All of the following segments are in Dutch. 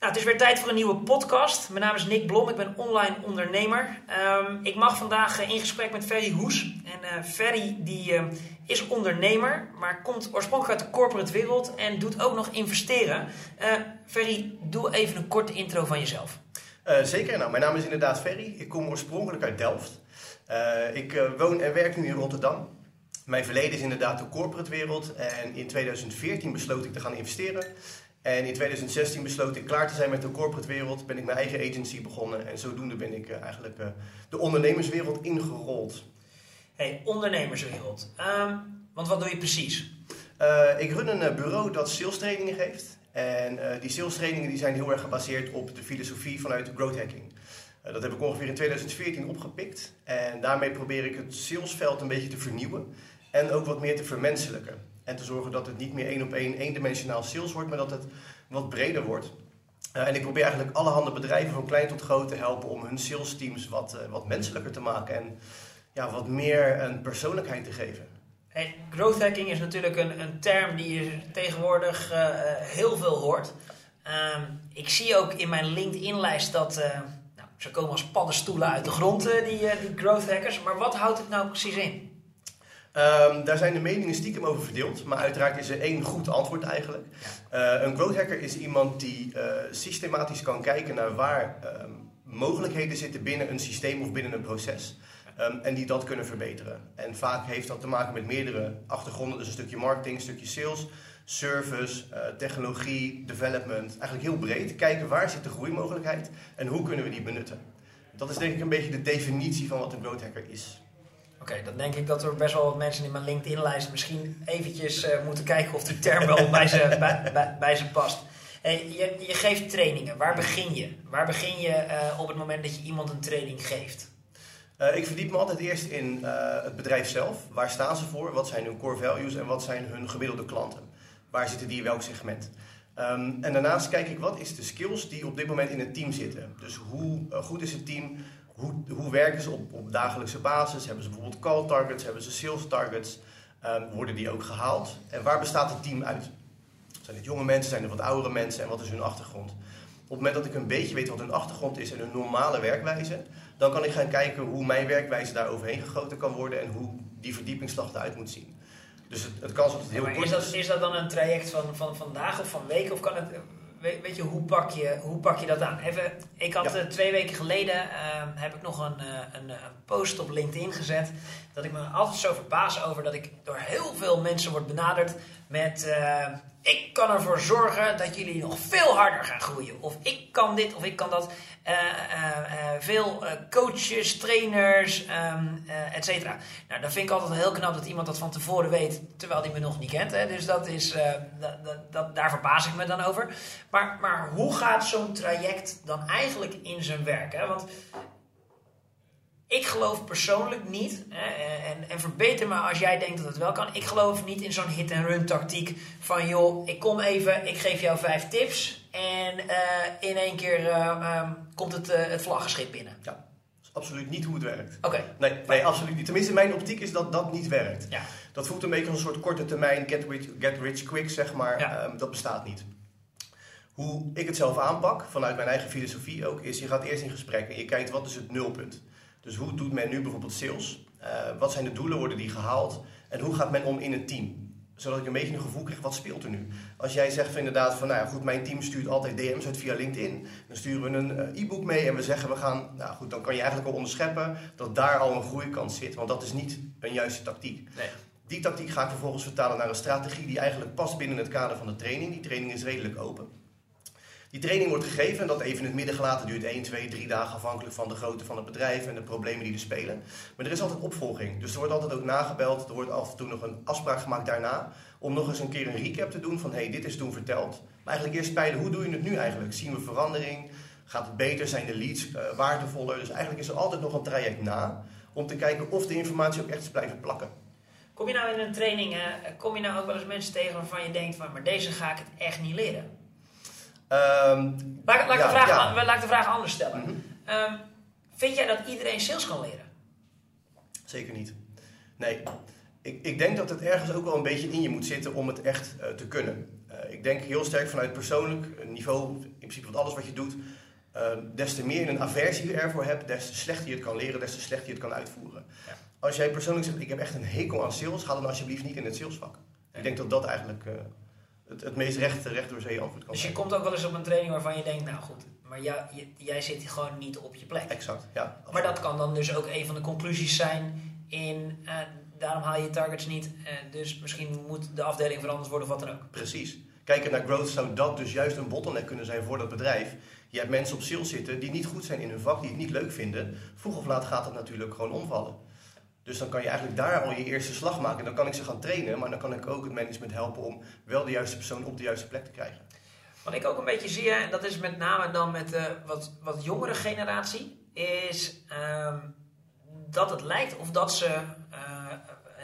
Nou, het is weer tijd voor een nieuwe podcast. Mijn naam is Nick Blom, ik ben online ondernemer. Um, ik mag vandaag uh, in gesprek met Ferry Hoes. En uh, Ferry die, uh, is ondernemer, maar komt oorspronkelijk uit de corporate wereld en doet ook nog investeren. Ferry, doe even een korte intro van jezelf. zeker, nou, mijn naam is inderdaad Ferry. Ik kom oorspronkelijk uit Delft. ik woon en werk nu in Rotterdam. Mijn verleden is inderdaad de corporate wereld en in 2014 besloot ik te gaan investeren. En in 2016 besloot ik klaar te zijn met de corporate wereld. Ben ik mijn eigen agency begonnen. En zodoende ben ik uh, eigenlijk uh, de ondernemerswereld ingerold. Hey, ondernemerswereld. Um, want wat doe je precies? Uh, ik run een bureau dat sales trainingen geeft. En die sales trainingen die zijn heel erg gebaseerd op de filosofie vanuit growth hacking. dat heb ik ongeveer in 2014 opgepikt. En daarmee probeer ik het salesveld een beetje te vernieuwen. En ook wat meer te vermenselijken. En te zorgen dat het niet meer één op één eendimensionaal sales wordt, maar dat het wat breder wordt. Uh, en ik probeer eigenlijk alle handen bedrijven, van klein tot groot, te helpen om hun sales teams wat, uh, wat menselijker te maken en ja, wat meer een persoonlijkheid te geven. Growth hacking is natuurlijk een, een term die je tegenwoordig uh, heel veel hoort. Ehm, ik zie ook in mijn LinkedIn-lijst dat nou, ze komen als paddenstoelen uit de grond, die, die growth hackers. Maar wat houdt het nou precies in? Um, daar zijn de meningen stiekem over verdeeld, maar uiteraard is er één goed antwoord eigenlijk. Uh, een growth hacker is iemand die uh, systematisch kan kijken naar waar um, mogelijkheden zitten binnen een systeem of binnen een proces. Um, en die dat kunnen verbeteren. En vaak heeft dat te maken met meerdere achtergronden, dus een stukje marketing, een stukje sales, service, uh, technologie, development. Eigenlijk heel breed. Kijken waar zit de groeimogelijkheid en hoe kunnen we die benutten. Dat is denk ik een beetje de definitie van wat een growth hacker is. Oké, dan denk ik dat er best wel wat mensen in mijn LinkedIn-lijst misschien eventjes uh, moeten kijken of die term wel bij ze, bij, bij, bij ze past. Hey, je, je, geeft trainingen. Waar begin je? Waar begin je uh, op het moment dat je iemand een training geeft? Uh, ik verdiep me altijd eerst in het bedrijf zelf. Waar staan ze voor? Wat zijn hun core values en wat zijn hun gemiddelde klanten? Waar zitten die in welk segment? Um, en daarnaast kijk ik wat is de skills die op dit moment in het team zitten. Dus hoe goed is het team? Hoe, hoe werken ze op, op dagelijkse basis? Hebben ze bijvoorbeeld call targets? Hebben ze sales targets? Um, worden die ook gehaald? En waar bestaat het team uit? Zijn het jonge mensen? Zijn er wat oudere mensen? En wat is hun achtergrond? Op het moment dat ik een beetje weet wat hun achtergrond is en hun normale werkwijze, dan kan ik gaan kijken hoe mijn werkwijze daar overheen gegoten kan worden en hoe die verdiepingsslag eruit moet zien. Dus het, het kan soms heel ja, kort is dat, is dat dan een traject van, van vandaag of van weken? Of kan het, weet, weet, je, hoe pak je, hoe pak je dat aan? Even, ik had ja. uh, twee weken geleden uh, heb ik nog een, uh, een, een, post op LinkedIn gezet. Dat ik me altijd zo verbaas over dat ik door heel veel mensen word benaderd met ik kan ervoor zorgen dat jullie nog veel harder gaan groeien. Of ik kan dit of ik kan dat. Uh, uh, uh, veel coaches, trainers, um, et cetera. Nou, dan vind ik altijd heel knap dat iemand dat van tevoren weet, terwijl die me nog niet kent. Hè? Dus dat is, daar verbaas ik me dan over. Maar, maar hoe gaat zo'n traject dan eigenlijk in zijn werk? Hè? Want ik geloof persoonlijk niet, en, en verbeter me als jij denkt dat het wel kan. Ik geloof niet in zo'n hit-and-run tactiek van joh, ik kom even, ik geef jou vijf tips en uh, in één keer uh, um, komt het, uh, het vlaggenschip binnen. Ja, dat is absoluut niet hoe het werkt. Oké. Okay. Nee, nee, absoluut niet. Tenminste, mijn optiek is dat dat niet werkt. Ja. Dat voelt een beetje als een soort korte termijn get rich, get rich quick, zeg maar. Ja. Um, dat bestaat niet. Hoe ik het zelf aanpak, vanuit mijn eigen filosofie ook, is je gaat eerst in gesprek en je kijkt wat is het nulpunt. Dus hoe doet men nu bijvoorbeeld sales? Uh, wat zijn de doelen, worden die gehaald? En hoe gaat men om in het team? Zodat ik een beetje een gevoel krijg, wat speelt er nu? Als jij zegt van inderdaad van, nou ja, goed, mijn team stuurt altijd DM's uit via LinkedIn. Dan sturen we een uh, e-book mee en we zeggen we gaan, nou goed, dan kan je eigenlijk al onderscheppen dat daar al een groeikans zit. Want dat is niet een juiste tactiek. Nee. Die tactiek ga ik vervolgens vertalen naar een strategie die eigenlijk past binnen het kader van de training. Die training is redelijk open. Die training wordt gegeven en dat even in het midden gelaten duurt 1, 2, 3 dagen afhankelijk van de grootte van het bedrijf en de problemen die er spelen. Maar er is altijd opvolging. Dus er wordt altijd ook nagebeld, er wordt af en toe nog een afspraak gemaakt daarna om nog eens een keer een recap te doen van hey, dit is toen verteld. Maar eigenlijk eerst peilen, hoe doe je het nu eigenlijk? Zien we verandering? Gaat het beter? Zijn de leads uh, waardevoller? Dus eigenlijk is er altijd nog een traject na om te kijken of de informatie ook echt is blijven plakken. Kom je nou in een training, uh, kom je nou ook wel eens mensen tegen waarvan je denkt van, maar deze ga ik het echt niet leren? Um, laat, laat, ja, de vraag, ja. laat ik de vraag anders stellen. Mm -hmm. um, vind jij dat iedereen sales kan leren? Zeker niet. Nee. Ik, ik denk dat het ergens ook wel een beetje in je moet zitten om het echt uh, te kunnen. Uh, ik denk heel sterk vanuit persoonlijk niveau, in principe wat alles wat je doet, Ehm, des te meer je een aversie ervoor hebt, des te slechter je het kan leren, des te slechter je het kan uitvoeren. Ja. Als jij persoonlijk zegt, ik heb echt een hekel aan sales, ga dan alsjeblieft niet in het salesvak. Ik denk dat dat eigenlijk uh, het, het meest recht, recht door zee antwoord kan Dus je komt ook wel eens op een training waarvan je denkt, nou goed, maar jij, jij zit gewoon niet op je plek. Exact, ja. Maar dat kan dan dus ook een van de conclusies zijn in, uh, daarom haal je targets niet, uh, dus misschien moet de afdeling veranderd worden of wat dan ook. Precies. Kijken naar growth zou dat dus juist een bottleneck kunnen zijn voor dat bedrijf. Je hebt mensen op sales zitten die niet goed zijn in hun vak, die het niet leuk vinden. Vroeg of laat gaat het natuurlijk gewoon omvallen. Dus dan kan je eigenlijk daar al je eerste slag maken. Dan kan ik ze gaan trainen, maar dan kan ik ook het management helpen om wel de juiste persoon op de juiste plek te krijgen. Wat ik ook een beetje zie, en dat is met name dan met de wat, wat jongere generatie, is ehm, dat het lijkt of dat ze uh,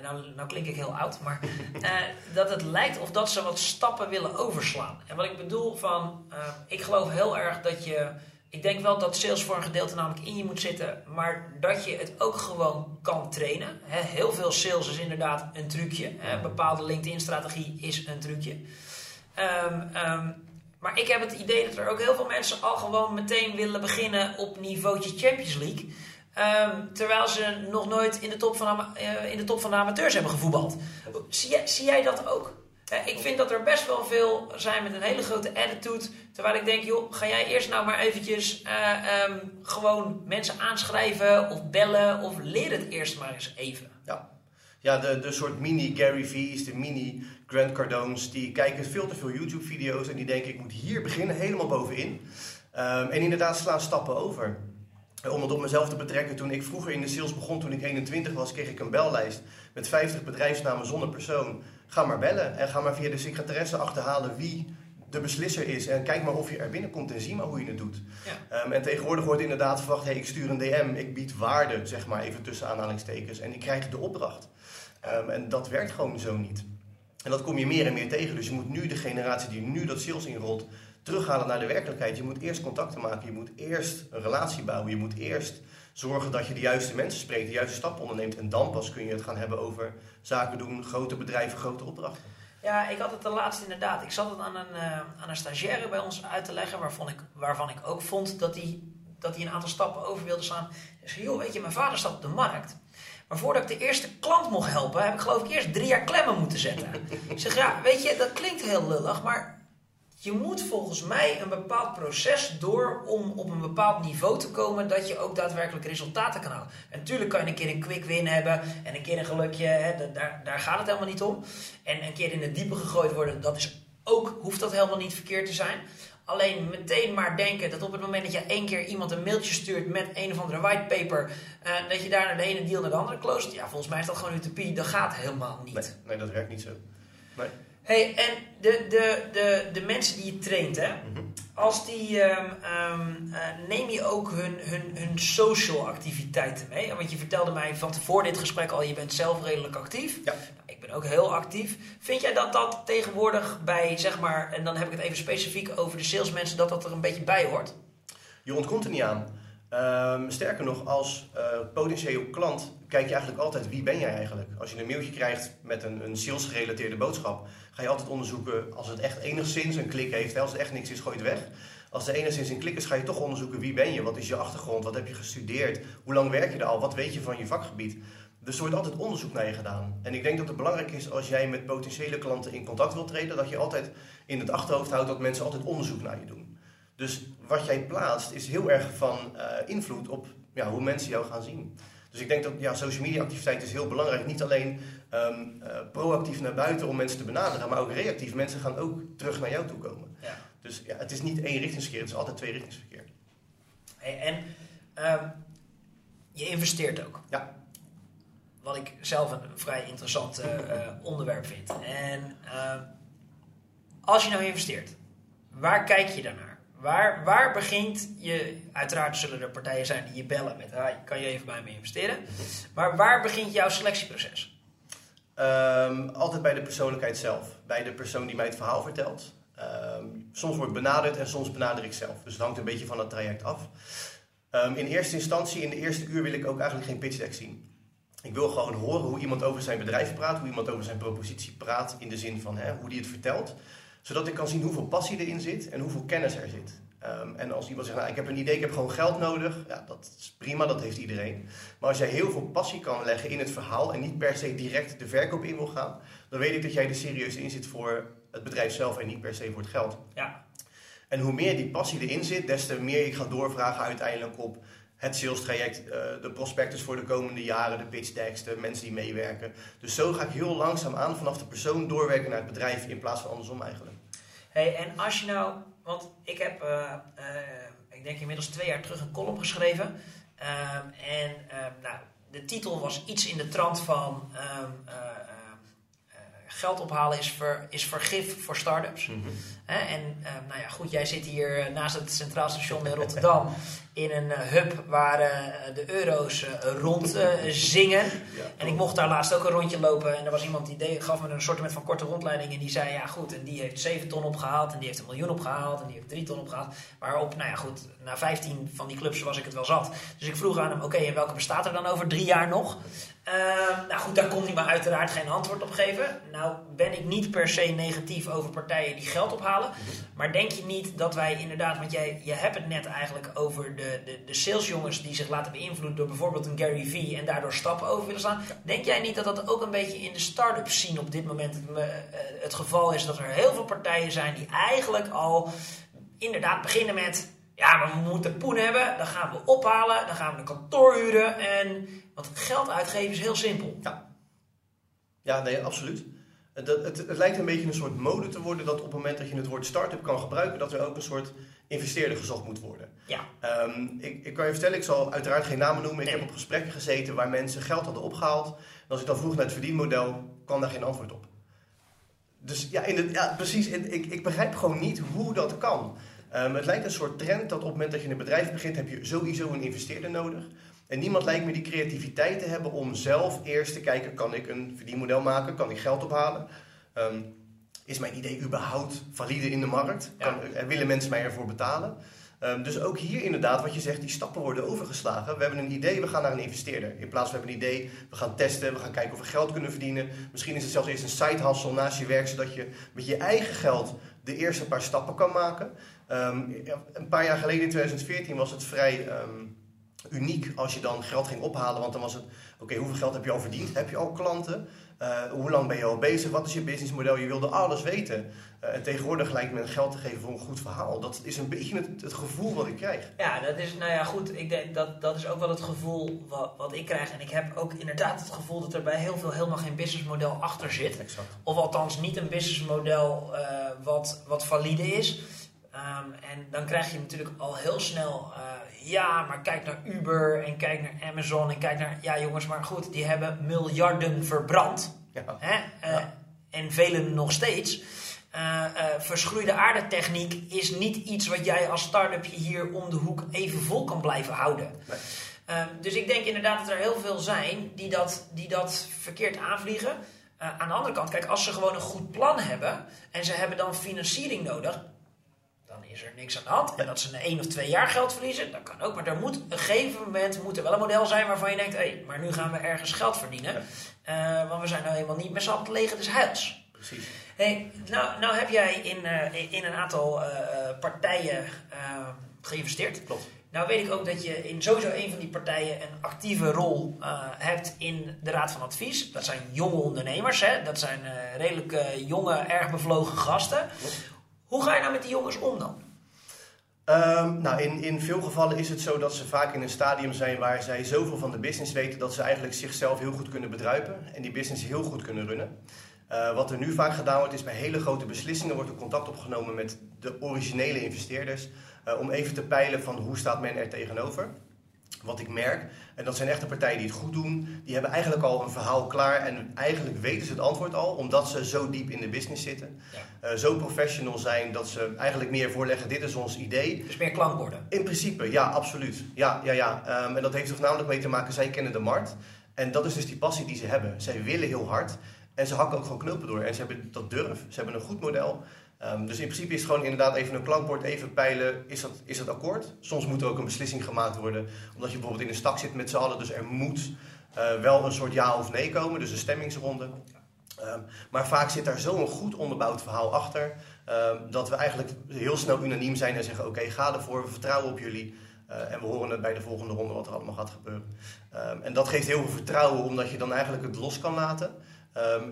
nou, nou klink ik heel oud, maar uh, dat het lijkt of dat ze wat stappen willen overslaan. En wat ik bedoel van, uh, ik geloof heel erg dat je, ik denk wel dat sales voor een gedeelte namelijk in je moet zitten, maar dat je het ook gewoon kan trainen. He, heel veel sales is inderdaad een trucje. Een bepaalde LinkedIn-strategie is een trucje. Um, um, maar ik heb het idee dat er ook heel veel mensen al gewoon meteen willen beginnen op niveautje Champions League. Um, terwijl ze nog nooit in de top van, uh, in de, top van de amateurs hebben gevoetbald. Zie jij, zie jij dat ook? Ik vind dat er best wel veel zijn met een hele grote attitude. Terwijl ik denk, joh, ga jij eerst nou maar eventjes uh, um, gewoon mensen aanschrijven of bellen of leer het eerst maar eens even. Ja, ja de, de soort mini Gary V's, de mini Grant Cardone's, die kijken veel te veel YouTube-video's en die denken, ik moet hier beginnen, helemaal bovenin. Um, en inderdaad slaan stappen over. Om het op mezelf te betrekken, toen ik vroeger in de sales begon, toen ik 21 was, kreeg ik een bellijst met 50 bedrijfsnamen zonder persoon. Ga maar bellen en ga maar via de secretaresse achterhalen wie de beslisser is. En kijk maar of je er binnenkomt en zie maar hoe je het doet. Ja. Um, en tegenwoordig wordt inderdaad verwacht, hey, ik stuur een DM, ik bied waarde, zeg maar even tussen aanhalingstekens. En ik krijg de opdracht. Um, en dat werkt gewoon zo niet. En dat kom je meer en meer tegen. Dus je moet nu de generatie die nu dat sales inrolt, terughalen naar de werkelijkheid. Je moet eerst contacten maken, je moet eerst een relatie bouwen, je moet eerst zorgen dat je de juiste mensen spreekt, de juiste stappen onderneemt. En dan pas kun je het gaan hebben over zaken doen, grote bedrijven, grote opdrachten. Ja, ik had het de laatste inderdaad. Ik zat het aan een, uh, aan een stagiaire bij ons uit te leggen, waarvan ik, waarvan ik ook vond dat hij dat een aantal stappen over wilde slaan. Zei, joh, weet je, mijn vader staat op de markt. Maar voordat ik de eerste klant mocht helpen, heb ik geloof ik eerst drie jaar klemmen moeten zetten. ik zeg, ja, weet je, dat klinkt heel lullig, maar je moet volgens mij een bepaald proces door om op een bepaald niveau te komen dat je ook daadwerkelijk resultaten kan halen. En natuurlijk kan je een keer een quick win hebben en een keer een gelukje, hè, daar, daar gaat het helemaal niet om. En een keer in het diepe gegooid worden, dat is ook, hoeft dat helemaal niet verkeerd te zijn. Alleen meteen maar denken dat op het moment dat je één keer iemand een mailtje stuurt met een of andere whitepaper, uh, dat je daar naar de ene deal naar de andere close. Ja, volgens mij is dat gewoon utopie. Dat gaat helemaal niet. Nee, nee dat werkt niet zo. Nee hey, en de, de, de, de mensen die je traint, hè, mhm. als die, um, um, uh, neem je ook hun, hun, hun social activiteiten mee? Want je vertelde mij van tevoren dit gesprek al, je bent zelf redelijk actief. Ja. Nou, ik ben ook heel actief. Vind jij dat dat tegenwoordig bij, zeg maar, en dan heb ik het even specifiek over de salesmensen, dat dat er een beetje bij hoort? Je ontkomt er niet aan. Um, sterker nog, als uh, potentieel klant kijk je eigenlijk altijd wie ben jij eigenlijk. Als je een mailtje krijgt met een, een sales gerelateerde boodschap, ga je altijd onderzoeken als het echt enigszins een klik heeft. Als het echt niks is, gooi het weg. Als er enigszins een klik is, ga je toch onderzoeken wie ben je, wat is je achtergrond, wat heb je gestudeerd, hoe lang werk je er al, wat weet je van je vakgebied. Dus er wordt altijd onderzoek naar je gedaan. En ik denk dat het belangrijk is als jij met potentiële klanten in contact wilt treden, dat je altijd in het achterhoofd houdt dat mensen altijd onderzoek naar je doen. Dus wat jij plaatst is heel erg van uh, invloed op ja, hoe mensen jou gaan zien. Dus ik denk dat ja, social media activiteit is heel belangrijk. Niet alleen um, uh, proactief naar buiten om mensen te benaderen, maar ook reactief. Mensen gaan ook terug naar jou toe komen. Ja. Dus ja, het is niet één richtingsverkeer, het is altijd twee richtingsverkeer. Hey, en um, je investeert ook. Ja. Wat ik zelf een vrij interessant uh, onderwerp vind. En uh, als je nou investeert, waar kijk je dan naar? Waar, waar begint je, uiteraard zullen er partijen zijn die je bellen met, kan je even bij me investeren? Maar waar begint jouw selectieproces? Um, altijd bij de persoonlijkheid zelf. Bij de persoon die mij het verhaal vertelt. Um, soms word ik benaderd en soms benader ik zelf. Dus het hangt een beetje van het traject af. Um, in eerste instantie, in de eerste uur wil ik ook eigenlijk geen pitch deck zien. Ik wil gewoon horen hoe iemand over zijn bedrijf praat, hoe iemand over zijn propositie praat, in de zin van hè, hoe die het vertelt. Zodat ik kan zien hoeveel passie erin zit en hoeveel kennis er zit. Ehm, en als iemand zegt, nou, ik heb een idee, ik heb gewoon geld nodig. Ja, dat is prima, dat heeft iedereen. Maar als jij heel veel passie kan leggen in het verhaal en niet per se direct de verkoop in wil gaan, dan weet ik dat jij er serieus in zit voor het bedrijf zelf en niet per se voor het geld. Ja. En hoe meer die passie erin zit, des te meer ik ga doorvragen uiteindelijk op het sales traject, uh, de prospectus voor de komende jaren, de pitch decks, de mensen die meewerken. Dus zo ga ik heel langzaam aan vanaf de persoon doorwerken naar het bedrijf in plaats van andersom eigenlijk. Hey, en als je nou, want ik heb, uh, ik denk inmiddels twee jaar terug een column geschreven. Ehm, en ehm, nou, de titel was iets in de trant van ehm, geld ophalen is, ver, is vergif voor start-ups. Mm en nou ja, goed, jij zit hier naast het Centraal Station in Rotterdam in een uh, hub waar uh, de euro's rond zingen. En ik mocht daar laatst ook een rondje lopen en er was iemand die deed, gaf me een soort van korte rondleiding en die zei, ja goed, en die heeft 7 ton opgehaald en die heeft een miljoen opgehaald en die heeft 3 ton opgehaald. Waarop, nou ja goed, na 15 van die clubs was ik het wel zat. Dus ik vroeg aan hem, oké, en welke bestaat er dan over drie jaar nog? Ehm, nou goed, daar kon hij me uiteraard geen antwoord op geven. Nou ben ik niet per se negatief over partijen die geld ophalen. Maar denk je niet dat wij inderdaad, want jij, je hebt het net eigenlijk over de, de, de salesjongens die zich laten beïnvloeden door bijvoorbeeld een Gary Vee en daardoor stappen over willen slaan. Denk jij niet dat dat ook een beetje in de start-up scene op dit moment het, eh, het geval is? Dat er heel veel partijen zijn die eigenlijk al inderdaad beginnen met ja, we moeten poen hebben, dan gaan we ophalen, dan gaan we een kantoor huren. En, want geld uitgeven is heel simpel. Ja, ja nee, absoluut. Het, het, het, lijkt een beetje een soort mode te worden dat op het moment dat je het woord start-up kan gebruiken, dat er ook een soort investeerder gezocht moet worden. Ja. Um, ik, ik, kan je vertellen, ik zal uiteraard geen namen noemen. Ik heb op gesprekken gezeten waar mensen geld hadden opgehaald. En als ik dan vroeg naar het verdienmodel, kwam daar geen antwoord op. Dus ja, in het, ja precies. Ik, ik begrijp gewoon niet hoe dat kan. Um, het lijkt een soort trend dat op het moment dat je een bedrijf begint, heb je sowieso een investeerder nodig. En niemand lijkt me die creativiteit te hebben om zelf eerst te kijken, kan ik een verdienmodel maken, kan ik geld ophalen? Um, is mijn idee überhaupt valide in de markt? Kan, ja. willen mensen mij ervoor betalen? Um, dus ook hier inderdaad, wat je zegt, die stappen worden overgeslagen. We hebben een idee, we gaan naar een investeerder. In plaats van we hebben een idee, we gaan testen, we gaan kijken of we geld kunnen verdienen. Misschien is het zelfs eerst een side hustle naast je werk, zodat je met je eigen geld de eerste paar stappen kan maken. Um, een paar jaar geleden, in 2014, was het vrij um, uniek als je dan geld ging ophalen. Want dan was het, oké, hoeveel geld heb je al verdiend? Heb je al klanten? Uh, hoe lang ben je al bezig? Wat is je businessmodel? Je wilde alles weten. Uh, en tegenwoordig lijkt men geld te geven voor een goed verhaal. Dat is een beetje het, het, gevoel wat ik krijg. Ja, dat is, nou ja, goed. Ik denk dat, dat is ook wel het gevoel wat, wat ik krijg. En ik heb ook inderdaad het gevoel dat er bij heel veel helemaal geen businessmodel achter zit. Exact. Of althans niet een businessmodel uh, wat, wat valide is. Um, en dan krijg je natuurlijk al heel snel, uh, ja, maar kijk naar Uber en kijk naar Amazon en kijk naar, ja jongens, maar goed, die hebben miljarden verbrand. Ja. Hè? Uh, ja. En velen nog steeds. Uh, verschroeide aardetechniek is niet iets wat jij als start-up hier om de hoek even vol kan blijven houden. Nee. Ehm, dus ik denk inderdaad dat er heel veel zijn die dat, die dat verkeerd aanvliegen. aan de andere kant, kijk, als ze gewoon een goed plan hebben en ze hebben dan financiering nodig, is er niks aan de hand. En dat ze een één of twee jaar geld verliezen, dat kan ook. Maar er moet op een gegeven moment moet er wel een model zijn waarvan je denkt: hé, hey, maar nu gaan we ergens geld verdienen. Uh, want we zijn nou helemaal niet met z'n allen leger des huils. Precies. Hey, nou, nou heb jij in, uh, in een aantal uh, partijen geïnvesteerd. Klopt. Nou weet ik ook dat je in sowieso een van die partijen een actieve rol hebt in de Raad van Advies. Dat zijn jonge ondernemers, hè? dat zijn redelijk jonge, erg bevlogen gasten. Klopt. Hoe ga je nou met die jongens om dan? Um, nou, in, in veel gevallen is het zo dat ze vaak in een stadium zijn waar zij zoveel van de business weten dat ze eigenlijk zichzelf heel goed kunnen bedruipen en die business heel goed kunnen runnen. Uh, wat er nu vaak gedaan wordt, is bij hele grote beslissingen wordt er contact opgenomen met de originele investeerders uh, om even te peilen van hoe staat men er tegenover wat ik merk, en dat zijn echte partijen die het goed doen, die hebben eigenlijk al een verhaal klaar en eigenlijk weten ze het antwoord al, omdat ze zo diep in de business zitten. Ja. Uh, zo professional zijn dat ze eigenlijk meer voorleggen, dit is ons idee. Dus meer klankborden? In principe, ja, absoluut. Ja, ja, ja. Um, en dat heeft er voornamelijk mee te maken, zij kennen de markt. En dat is dus die passie die ze hebben. Zij willen heel hard en ze hakken ook gewoon knopen door. En ze hebben dat durf, ze hebben een goed model. Um, dus in principe is het gewoon inderdaad even een klankbord, even peilen, is dat, is dat akkoord? Soms moet er ook een beslissing gemaakt worden, omdat je bijvoorbeeld in een stak zit met z'n allen, dus er moet uh, wel een soort ja of nee komen, dus een stemmingsronde. Ehm, maar vaak zit daar zo'n goed onderbouwd verhaal achter, ehm, dat we eigenlijk heel snel unaniem zijn en zeggen: Oké, ga ervoor, we vertrouwen op jullie. Uh, en we horen het bij de volgende ronde wat er allemaal gaat gebeuren. En dat geeft heel veel vertrouwen, omdat je dan eigenlijk het los kan laten.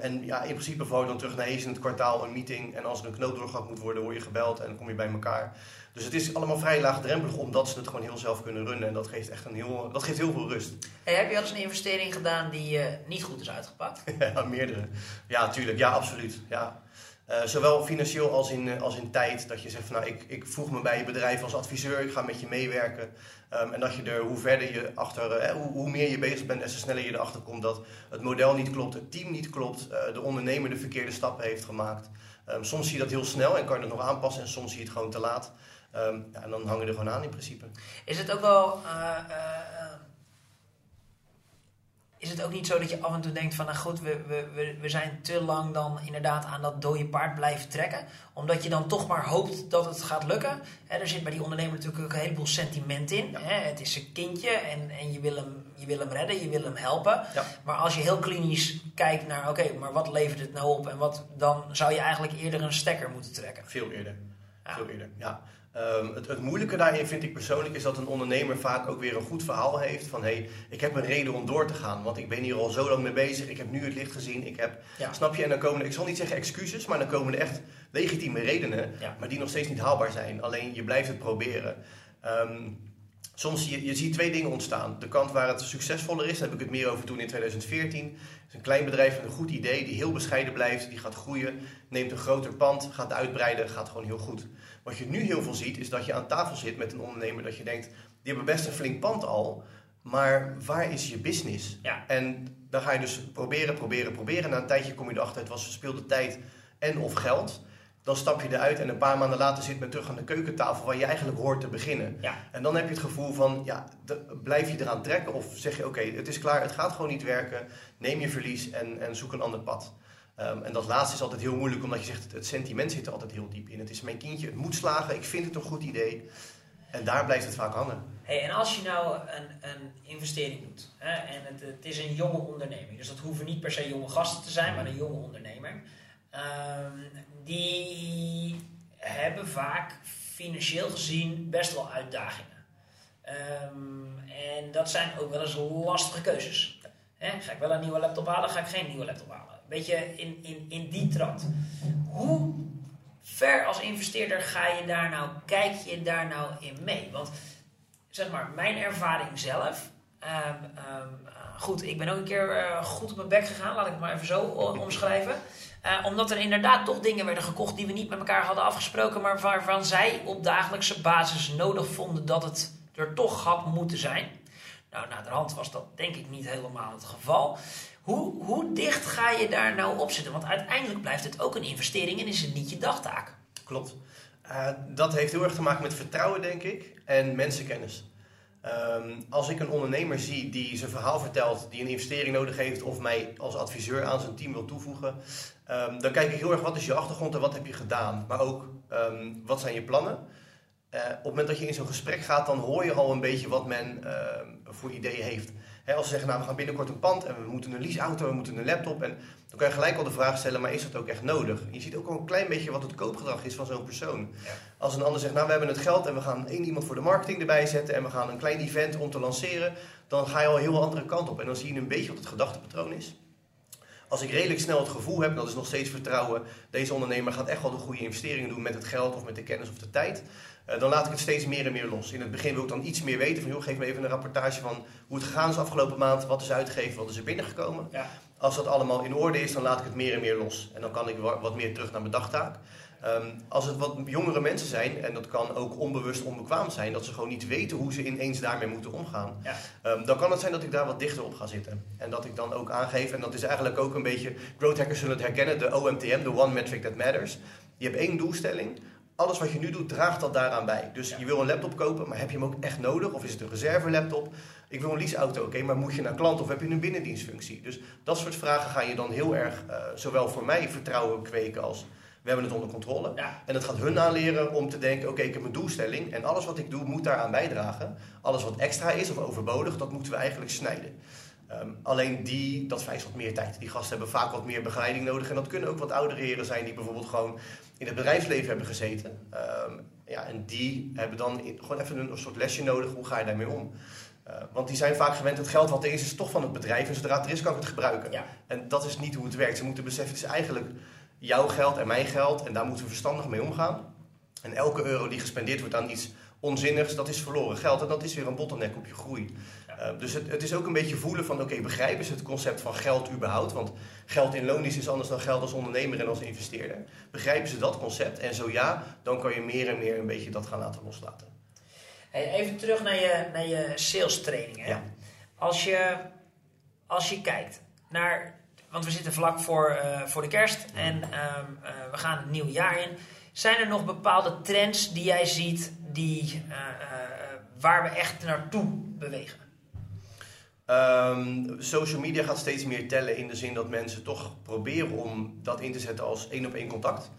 En ja, in principe val je dan terug naar eens in het kwartaal een meeting. En als er een knoop doorgehakt moet worden, word je gebeld en dan kom je bij elkaar. Dus het is allemaal vrij laagdrempelig, omdat ze het gewoon heel zelf kunnen runnen. En dat geeft echt een heel, dat geeft heel veel rust. Hey, heb je al eens een investering gedaan die uh, niet goed is uitgepakt? ja, meerdere. Ja, tuurlijk. Ja, absoluut. Ja. Uh, zowel financieel als in, uh, als in tijd. Dat je zegt van nou, ik, ik voeg me bij je bedrijf als adviseur, ik ga met je meewerken. Um, en dat je er, hoe verder je achter, hoe, hoe, meer je bezig bent, des te sneller je erachter komt dat het model niet klopt, het team niet klopt, de ondernemer de verkeerde stappen heeft gemaakt. Um, soms zie je dat heel snel en kan je het nog aanpassen en soms zie je het gewoon te laat. Um, ja, en dan hangen er gewoon aan in principe. Is het ook wel. Is het ook niet zo dat je af en toe denkt van, nou goed, we, we, we zijn te lang dan inderdaad aan dat dode paard blijven trekken. Omdat je dan toch maar hoopt dat het gaat lukken. Hè, er zit bij die ondernemer natuurlijk ook een heleboel sentiment in. Ja. Hè, het is zijn kindje en, en je, wil hem, je wil hem redden, je wil hem helpen. Ja. Maar als je heel klinisch kijkt naar, oké, maar wat levert het nou op? En wat, dan zou je eigenlijk eerder een stekker moeten trekken. Veel eerder. Ja. Veel eerder, ja. Um, het, het, moeilijke daarin vind ik persoonlijk is dat een ondernemer vaak ook weer een goed verhaal heeft van hé, hey, ik heb een reden om door te gaan, want ik ben hier al zo lang mee bezig, ik heb nu het licht gezien, ik heb, ja. snap je, en dan komen ik zal niet zeggen excuses, maar dan komen er echt legitieme redenen, ja. maar die nog steeds niet haalbaar zijn. Alleen je blijft het proberen. Um, soms je, je ziet twee dingen ontstaan. De kant waar het succesvoller is, daar heb ik het meer over toen in 2014. is een klein bedrijf met een goed idee, die heel bescheiden blijft, die gaat groeien, neemt een groter pand, gaat uitbreiden, gaat gewoon heel goed. Wat je nu heel veel ziet, is dat je aan tafel zit met een ondernemer dat je denkt, die hebben best een flink pand al, maar waar is je business? Ja. En dan ga je dus proberen, proberen, proberen. Na een tijdje kom je erachter, het was verspeelde tijd en of geld. Dan stap je eruit en een paar maanden later zit men terug aan de keukentafel waar je eigenlijk hoort te beginnen. Ja. En dan heb je het gevoel van, ja, blijf je eraan trekken of zeg je, oké, het is klaar, het gaat gewoon niet werken. Neem je verlies en, en zoek een ander pad. Um, en dat laatste is altijd heel moeilijk, omdat je zegt, het sentiment zit er altijd heel diep in. Het is mijn kindje, het moet slagen, ik vind het een goed idee. En daar blijft het vaak hangen. Hey, en als je nou een, een investering doet, hè, en het, het, is een jonge onderneming, dus dat hoeven niet per se jonge gasten te zijn, maar een jonge ondernemer, um, die hebben vaak financieel gezien best wel uitdagingen. Um, en dat zijn ook wel eens lastige keuzes. Hè, ga ik wel een nieuwe laptop halen, ga ik geen nieuwe laptop halen? Beetje in, in, in die trant. Hoe ver als investeerder ga je daar nou, kijk je daar nou in mee? Want zeg maar, mijn ervaring zelf. Um, um, goed, ik ben ook een keer uh, goed op mijn bek gegaan, laat ik het maar even zo omschrijven. Uh, omdat er inderdaad toch dingen werden gekocht die we niet met elkaar hadden afgesproken, maar waarvan zij op dagelijkse basis nodig vonden dat het er toch had moeten zijn. Nou, na de hand was dat denk ik niet helemaal het geval. Hoe, hoe dicht ga je daar nou op zitten? Want uiteindelijk blijft het ook een investering en is het niet je dagtaak. Klopt. Uh, dat heeft heel erg te maken met vertrouwen, denk ik, en mensenkennis. Um, als ik een ondernemer zie die zijn verhaal vertelt, die een investering nodig heeft of mij als adviseur aan zijn team wil toevoegen, um, dan kijk ik heel erg wat is je achtergrond en wat heb je gedaan. Maar ook um, wat zijn je plannen. Uh, op het moment dat je in zo'n gesprek gaat, dan hoor je al een beetje wat men voor ideeën heeft als ze zeggen, nou we gaan binnenkort een pand en we moeten een leaseauto, we moeten een laptop. En dan kan je gelijk al de vraag stellen, maar is dat ook echt nodig? je ziet ook al een klein beetje wat het koopgedrag is van zo'n persoon. Ja. Als een ander zegt, nou we hebben het geld en we gaan één iemand voor de marketing erbij zetten en we gaan een klein event om te lanceren. Dan ga je al een heel andere kant op. En dan zie je een beetje wat het gedachtepatroon is. Als ik redelijk snel het gevoel heb, dat is nog steeds vertrouwen, deze ondernemer gaat echt wel de goede investeringen doen met het geld of met de kennis of de tijd uh, dan laat ik het steeds meer en meer los. In het begin wil ik dan iets meer weten. Van, joh, geef me even een rapportage van hoe het gegaan is afgelopen maand. Wat is uitgegeven, wat is er binnengekomen. Ja. Als dat allemaal in orde is, dan laat ik het meer en meer los. En dan kan ik wat meer terug naar mijn dagtaak. Um, als het wat jongere mensen zijn, en dat kan ook onbewust onbekwaam zijn, dat ze gewoon niet weten hoe ze ineens daarmee moeten omgaan, ja. um, dan kan het zijn dat ik daar wat dichter op ga zitten. En dat ik dan ook aangeef, en dat is eigenlijk ook een beetje, growth hackers zullen het herkennen, de OMTM, de One Metric That Matters. Je hebt één doelstelling, alles wat je nu doet, draagt dat daaraan bij. Dus je wil een laptop kopen, maar heb je hem ook echt nodig? Of is het een reserve-laptop? Ik wil een leaseauto, oké, maar moet je naar klant of heb je een binnendienstfunctie? Dus dat soort vragen ga je dan heel erg, uh, zowel voor mij vertrouwen kweken als we hebben het onder controle. En het gaat hun aanleren om te denken, oké, ik heb een doelstelling en alles wat ik doe moet daaraan bijdragen. Alles wat extra is of overbodig, dat moeten we eigenlijk snijden. Ehm, alleen die, dat vereist wat meer tijd. Die gasten hebben vaak wat meer begeleiding nodig. En dat kunnen ook wat oudere heren zijn die bijvoorbeeld gewoon in het bedrijfsleven hebben gezeten. Ehm, ja, en die hebben dan gewoon even een, soort lesje nodig. Hoe ga je daarmee om? Uh, want die zijn vaak gewend, het geld wat er is, is toch van het bedrijf. En zodra het er is, kan ik het gebruiken. Ja. En dat is niet hoe het werkt. Ze moeten beseffen, het is eigenlijk jouw geld en mijn geld. En daar moeten we verstandig mee omgaan. En elke euro die gespendeerd wordt aan iets onzinnigs, dat is verloren geld. En dat is weer een bottleneck op je groei. Uh, dus het, het, is ook een beetje voelen van, oké, begrijpen ze het concept van geld überhaupt? Want geld in loon is anders dan geld als ondernemer en als investeerder. Begrijpen ze dat concept? En zo ja, dan kan je meer en meer een beetje dat gaan laten loslaten. Hey, even terug naar je, naar je sales trainingen. Ja. Als, je, als je kijkt naar, want we zitten vlak voor, uh, voor de kerst en um, uh, we gaan het nieuwe jaar in. Zijn er nog bepaalde trends die jij ziet die, uh, waar we echt naartoe bewegen? Um, social media gaat steeds meer tellen in de zin dat mensen toch proberen om dat in te zetten als één op één contact.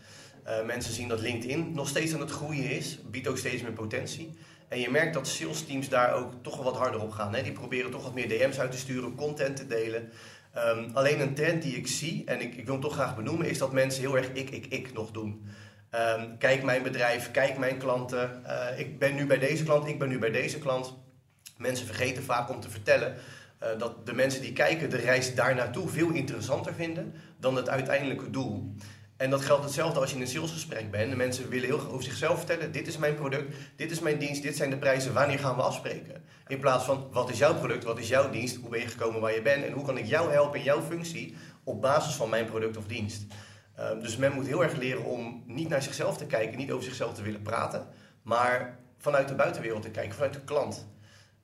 Mensen zien dat LinkedIn nog steeds aan het groeien is, biedt ook steeds meer potentie. En je merkt dat sales teams daar ook toch wel wat harder op gaan. Hè? Die proberen toch wat meer DM's uit te sturen, content te delen. Um, alleen een trend die ik zie, en ik, ik, wil hem toch graag benoemen, is dat mensen heel erg ik, ik, ik nog doen. Um, kijk mijn bedrijf, kijk mijn klanten. Uh, ik ben nu bij deze klant, ik ben nu bij deze klant. Mensen vergeten vaak om te vertellen uh, dat de mensen die kijken de reis daar naartoe veel interessanter vinden dan het uiteindelijke doel. En dat geldt hetzelfde als je in een salesgesprek bent. De mensen willen heel graag over zichzelf vertellen: dit is mijn product, dit is mijn dienst, dit zijn de prijzen, wanneer gaan we afspreken? In plaats van wat is jouw product, wat is jouw dienst, hoe ben je gekomen waar je bent en hoe kan ik jou helpen in jouw functie op basis van mijn product of dienst. Um, dus men moet heel erg leren om niet naar zichzelf te kijken, niet over zichzelf te willen praten, maar vanuit de buitenwereld te kijken, vanuit de klant.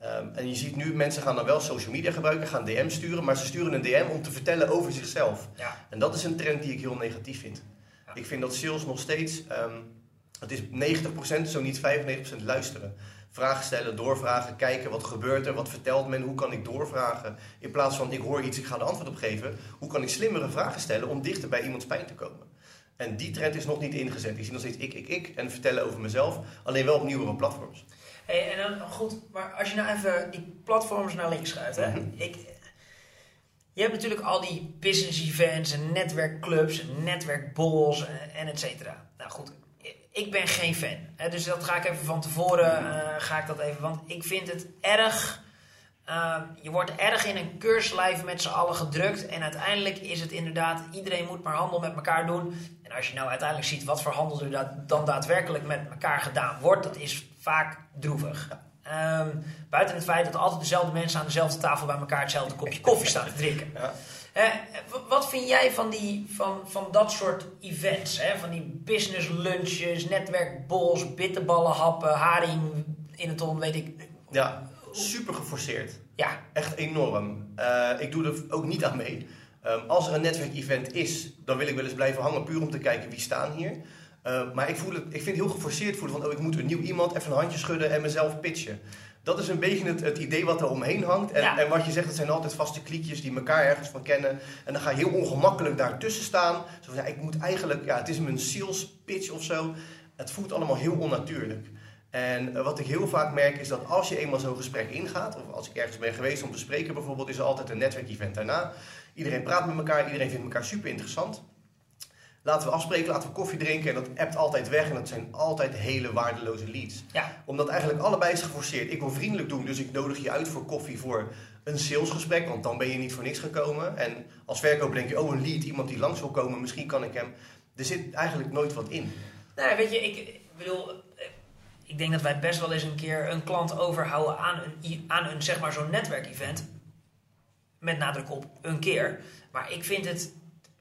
Um, en je ziet nu, mensen gaan dan wel social media gebruiken, gaan DM sturen, maar ze sturen een DM om te vertellen over zichzelf. Ja. En dat is een trend die ik heel negatief vind. Ja. Ik vind dat sales nog steeds, um, het is 90%, zo niet 95% luisteren. Vragen stellen, doorvragen, kijken wat gebeurt er, wat vertelt men, hoe kan ik doorvragen. In plaats van ik hoor iets, ik ga er antwoord op geven. Hoe kan ik slimmere vragen stellen om dichter bij iemands pijn te komen. En die trend is nog niet ingezet. Ik zie nog steeds ik, ik, ik en vertellen over mezelf, alleen wel op nieuwere platforms. Hey, en dan goed, maar als je nou even die platforms naar links schuift. Hè? Mhm. Ik, je hebt natuurlijk al die business events en netwerkclubs en netwerkborrels en et cetera. Nou goed, ik ben geen fan. Hè? Dus dat ga ik even van tevoren, uh, ga ik dat even, want ik vind het erg... Uh, je wordt erg in een keurslijf met z'n allen gedrukt. En uiteindelijk is het inderdaad, iedereen moet maar handel met elkaar doen. En als je nou uiteindelijk ziet wat voor handel er dan daadwerkelijk met elkaar gedaan wordt, dat is vaak droevig. Um, buiten het feit dat altijd dezelfde mensen aan dezelfde tafel bij elkaar hetzelfde kopje koffie staan te drinken. Ja. Uh, wat vind jij van, die, van, van dat soort events? Hè? Van die business lunches, netwerkbols, bitterballen happen, haring in het ton, weet ik. Ja, super geforceerd. Ja. Echt enorm. Uh, ik doe er ook niet aan mee. Um, als er een netwerkevent is, dan wil ik wel eens blijven hangen, puur om te kijken wie staan hier. Uh, maar ik, voel het, ik vind het heel geforceerd voelen van, oh, ik moet een nieuw iemand even een handje schudden en mezelf pitchen. Dat is een beetje het, het idee wat er omheen hangt. En, en, wat je zegt, het zijn altijd vaste kliekjes die elkaar ergens van kennen. En dan ga je heel ongemakkelijk daartussen staan. Zo van, ja, ik moet eigenlijk, ja, het is mijn sales pitch of zo. Het voelt allemaal heel onnatuurlijk. En uh, wat ik heel vaak merk is dat als je eenmaal zo'n gesprek ingaat, of als ik ergens ben geweest om te spreken bijvoorbeeld, is er altijd een netwerkevent daarna. Iedereen praat met elkaar, iedereen vindt elkaar super interessant. Laten we afspreken, laten we koffie drinken. En dat appt altijd weg. En dat zijn altijd hele waardeloze leads. Ja. Omdat eigenlijk allebei is geforceerd. Ik wil vriendelijk doen, dus ik nodig je uit voor koffie voor een salesgesprek. Want dan ben je niet voor niks gekomen. En als verkoper denk je, oh een lead, iemand die langs wil komen. Misschien kan ik hem... Er zit eigenlijk nooit wat in. Nou, weet je, ik bedoel... Ik denk dat wij best wel eens een keer een klant overhouden aan een, aan een zeg maar zo'n netwerkevent. Met nadruk op een keer. Maar ik vind het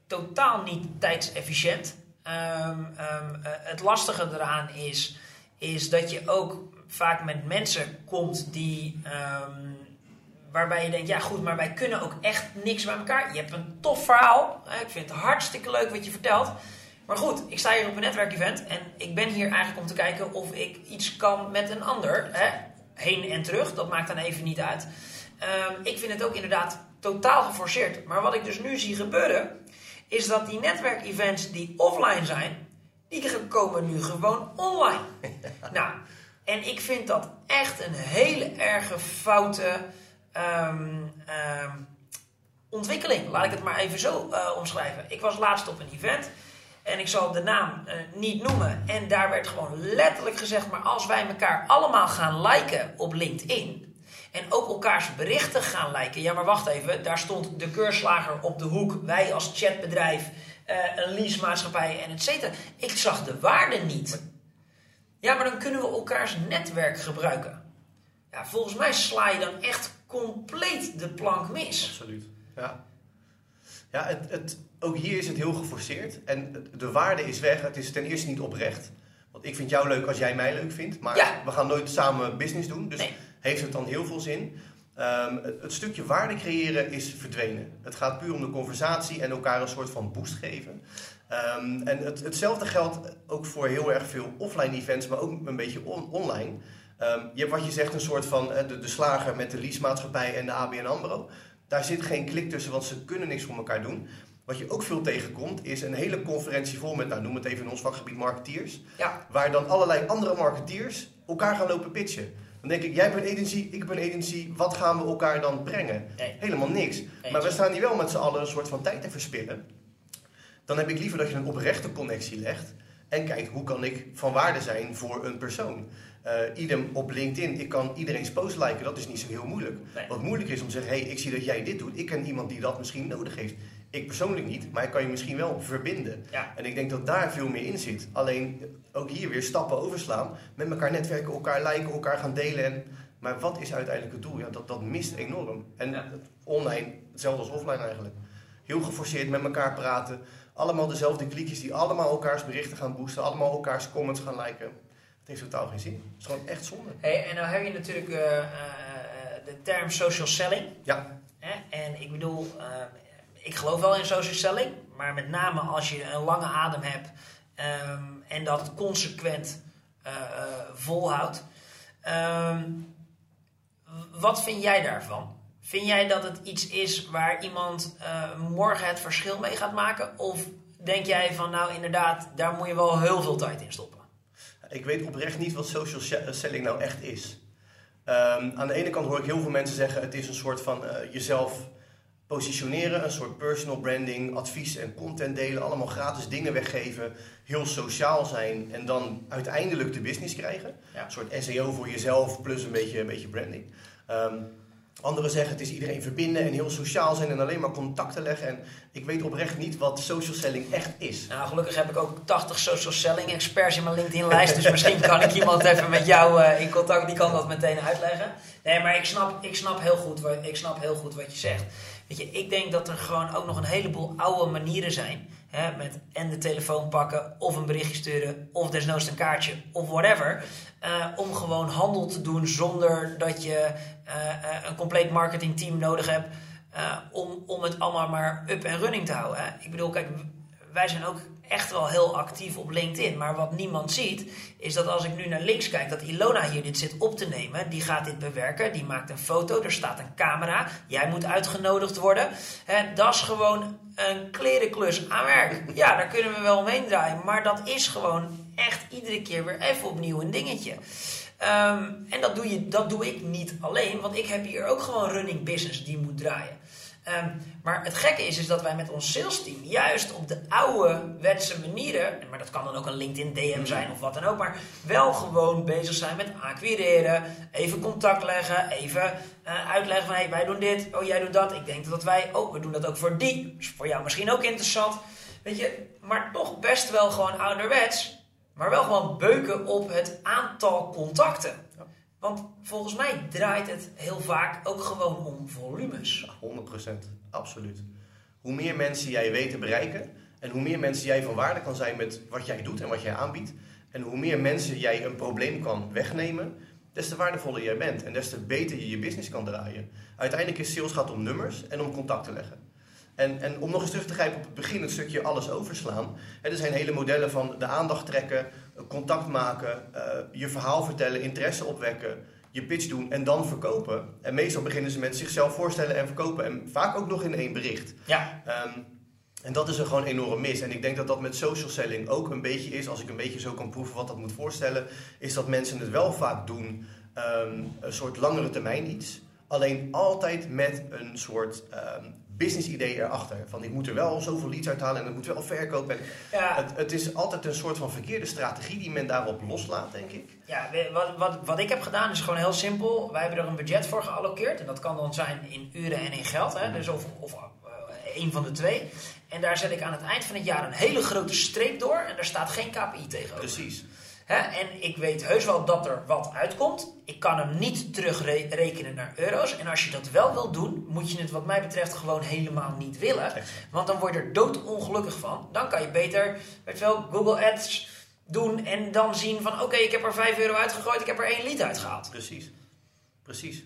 totaal niet tijdsefficiënt. Um, het lastige eraan is, is dat je ook vaak met mensen komt die. Um, waarbij je denkt, ja goed, maar wij kunnen ook echt niks bij elkaar. Je hebt een tof verhaal. Ik vind het hartstikke leuk wat je vertelt. Maar goed, ik sta hier op een netwerkevent en ik ben hier eigenlijk om te kijken of ik iets kan met een ander. Hè? Heen en terug, dat maakt dan even niet uit. Ik vind het ook inderdaad totaal geforceerd. Maar wat ik dus nu zie gebeuren, is dat die netwerkevents die offline zijn, die komen nu gewoon online. nou, en ik vind dat echt een hele erge foute, um, um, ontwikkeling. Laat ik het maar even zo uh, omschrijven. Ik was laatst op een event. En ik zal de naam uh, niet noemen. En daar werd gewoon letterlijk gezegd: maar als wij elkaar allemaal gaan liken op LinkedIn. En ook elkaars berichten gaan liken. Ja, maar wacht even. Daar stond de keurslager op de hoek. Wij als chatbedrijf, uh, een leasemaatschappij en et cetera. Ik zag de waarde niet. Ja, maar dan kunnen we elkaars netwerk gebruiken. Ja, volgens mij sla je dan echt compleet de plank mis. Absoluut. Ja. Ja, het, het, ook hier is het heel geforceerd. En de waarde is weg. Het is ten eerste niet oprecht. Want ik vind jou leuk als jij mij leuk vindt. Maar we gaan nooit samen business doen. Dus heeft het dan heel veel zin. Ehm, het, stukje waarde creëren is verdwenen. Het gaat puur om de conversatie en elkaar een soort van boost geven. Ehm, en het, hetzelfde geldt ook voor heel erg veel offline events, maar ook een beetje online. Um, je hebt wat je zegt, een soort van de, de slager met de leasemaatschappij en de ABN AMRO. Daar zit geen klik tussen, want ze kunnen niks voor elkaar doen. Wat je ook veel tegenkomt, is een hele conferentie vol met, nou noem het even in ons vakgebied, marketeers. Ja. Waar dan allerlei andere marketeers elkaar gaan lopen pitchen. Dan denk ik, jij bent een agency, ik ben een agency, wat gaan we elkaar dan brengen? Helemaal niks. Maar we staan hier wel met z'n allen een soort van tijd te verspillen. Dan heb ik liever dat je een oprechte connectie legt. En kijkt, hoe kan ik van waarde zijn voor een persoon? Uh, idem op LinkedIn, ik kan iedereen's post liken, dat is niet zo heel moeilijk. Wat moeilijk is om te zeggen, hey, ik zie dat jij dit doet, ik ken iemand die dat misschien nodig heeft. Ik persoonlijk niet, maar ik kan je misschien wel verbinden. En ik denk dat daar veel meer in zit. Alleen ook hier weer stappen overslaan, met elkaar netwerken, elkaar liken, elkaar gaan delen. En, maar wat is uiteindelijk het doel? Ja, dat, dat mist enorm. En online, hetzelfde als offline eigenlijk. Heel geforceerd met elkaar praten. Allemaal dezelfde klikjes die allemaal elkaars berichten gaan boosten, allemaal elkaars comments gaan liken heeft totaal geen zin. Het is gewoon echt zonde. Hey, en nou heb je natuurlijk uh, uh, de term social selling. Ja. En ik bedoel, uh, ik geloof wel in social selling, maar met name als je een lange adem hebt um, en dat consequent volhoudt. Um, wat vind jij daarvan? Vind jij dat het iets is waar iemand morgen het verschil mee gaat maken? Of denk jij van, nou inderdaad, daar moet je wel heel veel tijd in stoppen? Ik weet oprecht niet wat social eh, selling nou echt is. Um, aan de ene kant hoor ik heel veel mensen zeggen: het is een soort van jezelf positioneren, een soort personal branding, advies en content delen, allemaal gratis dingen weggeven, heel sociaal zijn en dan uiteindelijk de business krijgen. Een soort SEO voor jezelf plus een beetje, een beetje branding. Um, Anderen zeggen het is iedereen verbinden en heel sociaal zijn en alleen maar contacten leggen. En ik weet oprecht niet wat social selling echt is. Nou, gelukkig heb ik ook 80 social selling experts in mijn LinkedIn-lijst. dus misschien kan ik iemand even met jou uh, in contact, die kan dat meteen uitleggen. Nee, maar ik snap, ik snap, heel, goed wat, ik snap heel goed wat je zegt. Weet je, ik denk dat er gewoon ook nog een heleboel oude manieren zijn. Hè, met en de telefoon pakken, of een berichtje sturen, of desnoods een kaartje, of whatever. Uh, om gewoon handel te doen zonder dat je uh, een compleet marketingteam nodig hebt. Om, om het allemaal maar up en running te houden. Hè. Ik bedoel, kijk, wij zijn ook echt wel heel actief op LinkedIn. Maar wat niemand ziet, is dat als ik nu naar links kijk, dat Ilona hier dit zit op te nemen. Die gaat dit bewerken, die maakt een foto, er staat een camera. Jij moet uitgenodigd worden. Dat is gewoon een klerenklus aan werk. Ja, daar kunnen we wel omheen draaien. Maar dat is gewoon echt iedere keer weer even opnieuw een dingetje. Um, en dat doe, je, dat doe ik niet alleen, want ik heb hier ook gewoon running business die moet draaien. Um, maar het gekke is, is dat wij met ons sales team juist op de oude wetse manieren, maar dat kan dan ook een LinkedIn DM zijn of wat dan ook, maar wel gewoon bezig zijn met acquireren, even contact leggen, even uh, uitleggen van hey, wij doen dit, oh jij doet dat, ik denk dat wij, oh we doen dat ook voor die, is voor jou misschien ook interessant. Weet je, maar toch best wel gewoon ouderwets, maar wel gewoon beuken op het aantal contacten. Want volgens mij draait het heel vaak ook gewoon om volumes. 100%, absoluut. Hoe meer mensen jij weet te bereiken en hoe meer mensen jij van waarde kan zijn met wat jij doet en wat jij aanbiedt, en hoe meer mensen jij een probleem kan wegnemen, des te waardevoller jij bent en des te beter je je business kan draaien. Uiteindelijk is sales gaat om nummers en om contact te leggen. En, en om nog eens terug te grijpen op het begin, het stukje alles overslaan. er zijn hele modellen van de aandacht trekken, contact maken, uh, je verhaal vertellen, interesse opwekken, je pitch doen en dan verkopen. En meestal beginnen ze met zichzelf voorstellen en verkopen. En vaak ook nog in één bericht. Ja. Um, en dat is er gewoon enorm mis. En ik denk dat dat met social selling ook een beetje is, als ik een beetje zo kan proeven wat dat moet voorstellen, is dat mensen het wel vaak doen, um, een soort langere termijn iets Alleen altijd met een soort um, business idee erachter. Van ik moet er wel zoveel leads uithalen en het moet wel verkopen. Ja. Het, het, is altijd een soort van verkeerde strategie die men daarop loslaat, denk ik. Ja, wat, wat, wat ik heb gedaan is gewoon heel simpel. Wij hebben er een budget voor geallockeerd. En dat kan dan zijn in uren en in geld. Hè? Dus of, of uh, een van de twee. En daar zet ik aan het eind van het jaar een hele grote streep door. En daar staat geen KPI tegenover. Precies. En ik weet heus wel dat er wat uitkomt. Ik kan hem niet terugrekenen naar euro's. En als je dat wel wil doen, moet je het wat mij betreft gewoon helemaal niet willen. Want dan word je er doodongelukkig van. Dan kan je beter, weet wel, Google Ads doen en dan zien van oké, ik heb er 5 euro uitgegooid, ik heb er één lied uitgehaald. Precies, precies.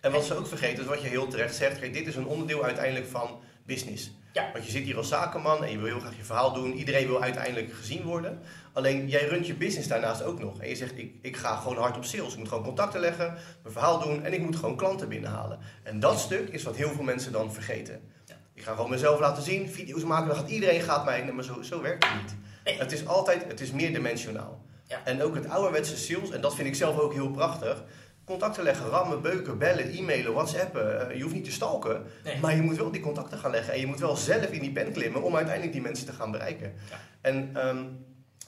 En wat ze ook vergeten is wat je heel terecht zegt, kijk, dit is een onderdeel uiteindelijk van business. Ja. Want je zit hier als zakenman en je wil heel graag je verhaal doen. Iedereen wil uiteindelijk gezien worden. Alleen jij runt je business daarnaast ook nog. En je zegt, ik, ik ga gewoon hard op sales. Ik moet gewoon contacten leggen, mijn verhaal doen en ik moet gewoon klanten binnenhalen. En dat stuk is wat heel veel mensen dan vergeten. Ja. Ik ga gewoon mezelf laten zien, video's maken, dan gaat iedereen gaat mij... Maar zo, zo werkt het niet. Nee. Het is altijd, het is meerdimensionaal. Ja. En ook het ouderwetse sales, en dat vind ik zelf ook heel prachtig contacten leggen, rammen, beuken, bellen, e-mailen, whatsappen. Uh, je hoeft niet te stalken, maar je moet wel die contacten gaan leggen. En je moet wel zelf in die pen klimmen om uiteindelijk die mensen te gaan bereiken. Ja. En ehm,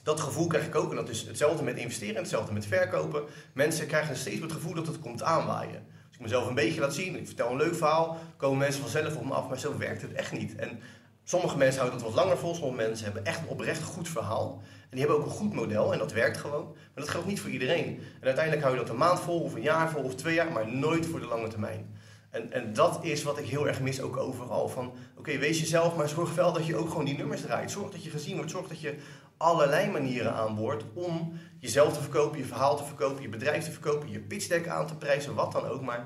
dat gevoel krijg ik ook. En dat is hetzelfde met investeren, hetzelfde met verkopen. Mensen krijgen steeds het gevoel dat het komt aanwaaien. Als ik mezelf een beetje laat zien, ik vertel een leuk verhaal, komen mensen vanzelf op me af. Maar zo werkt het echt niet. En sommige mensen houden dat wat langer vol, sommige mensen hebben echt een oprecht goed verhaal. En die hebben ook een goed model en dat werkt gewoon. Maar dat geldt niet voor iedereen. En uiteindelijk hou je dat een maand vol, of een jaar vol, of twee jaar, maar nooit voor de lange termijn. En, en dat is wat ik heel erg mis ook overal. Van oké, wees jezelf, maar zorg wel dat je ook gewoon die nummers draait. Zorg dat je gezien wordt. Zorg dat je allerlei manieren aanboort om jezelf te verkopen, je verhaal te verkopen, je bedrijf te verkopen, je pitch deck aan te prijzen, wat dan ook. Maar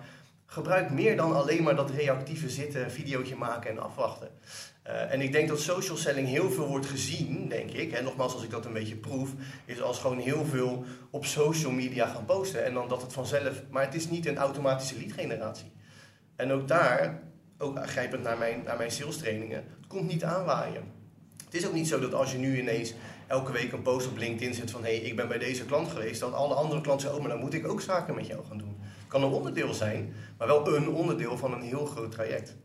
gebruik meer dan alleen maar dat reactieve zitten, videootje maken en afwachten. Uh, en ik denk dat social selling heel veel wordt gezien, denk ik. En nogmaals, als ik dat een beetje proef, is als gewoon heel veel op social media gaan posten. En dan dat het vanzelf. Maar het is niet een automatische lead generatie. En ook daar, ook grijpend naar mijn, naar mijn sales trainingen, het komt niet aanwaaien. Het is ook niet zo dat als je nu ineens elke week een post op LinkedIn zet van hé, hey, ik ben bij deze klant geweest, dat alle andere klanten oh, maar dan moet ik ook zaken met jou gaan doen. Kan een onderdeel zijn, maar wel een onderdeel van een heel groot traject.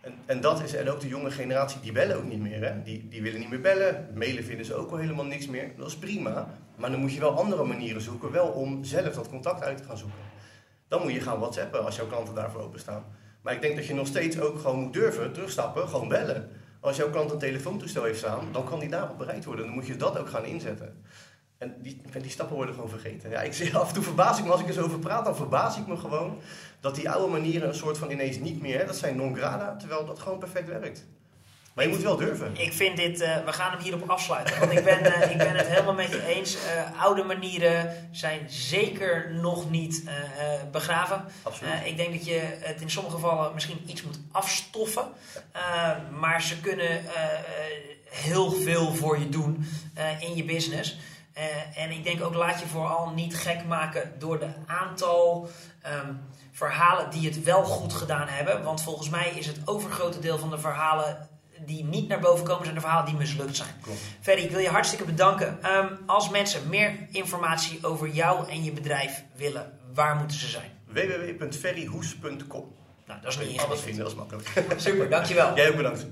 En, en, dat is, en ook de jonge generatie, die bellen ook niet meer. Hè? Die, die willen niet meer bellen. Mailen vinden ze ook al helemaal niks meer. Dat is prima. Maar dan moet je wel andere manieren zoeken, wel om zelf dat contact uit te gaan zoeken. Dan moet je gaan whatsappen als jouw klanten daarvoor openstaan. Maar ik denk dat je nog steeds ook gewoon moet durven, terugstappen, gewoon bellen. Als jouw klant een telefoontoestel heeft staan, dan kan die daarop bereid worden. Dan moet je dat ook gaan inzetten. En die, die stappen worden gewoon vergeten. Ja, ik zeg af en toe verbaas ik me, als ik er zo over praat, dan verbaas ik me gewoon dat die oude manieren een soort van ineens niet meer, dat zijn non grada, terwijl dat gewoon perfect werkt. Maar je moet wel durven. Ik vind dit, uh, we gaan hem hierop afsluiten. Want ik ben, uh, ik ben het helemaal met je eens. Uh, oude manieren zijn zeker nog niet begraven. ik denk dat je het in sommige gevallen misschien iets moet afstoffen. maar ze kunnen heel veel voor je doen in je business. En ik denk ook, laat je vooral niet gek maken door de aantal. Um, verhalen die het wel goed gedaan hebben. Want volgens mij is het overgrote deel van de verhalen die niet naar boven komen, zijn de verhalen die mislukt zijn. Klopt. Ferry, ik wil je hartstikke bedanken. Ehm, als mensen meer informatie over jou en je bedrijf willen, waar moeten ze zijn? www.ferryhoes.com Nou, dat is niet Alles vinden, dat is makkelijk. Super, dankjewel. Jij ook bedankt.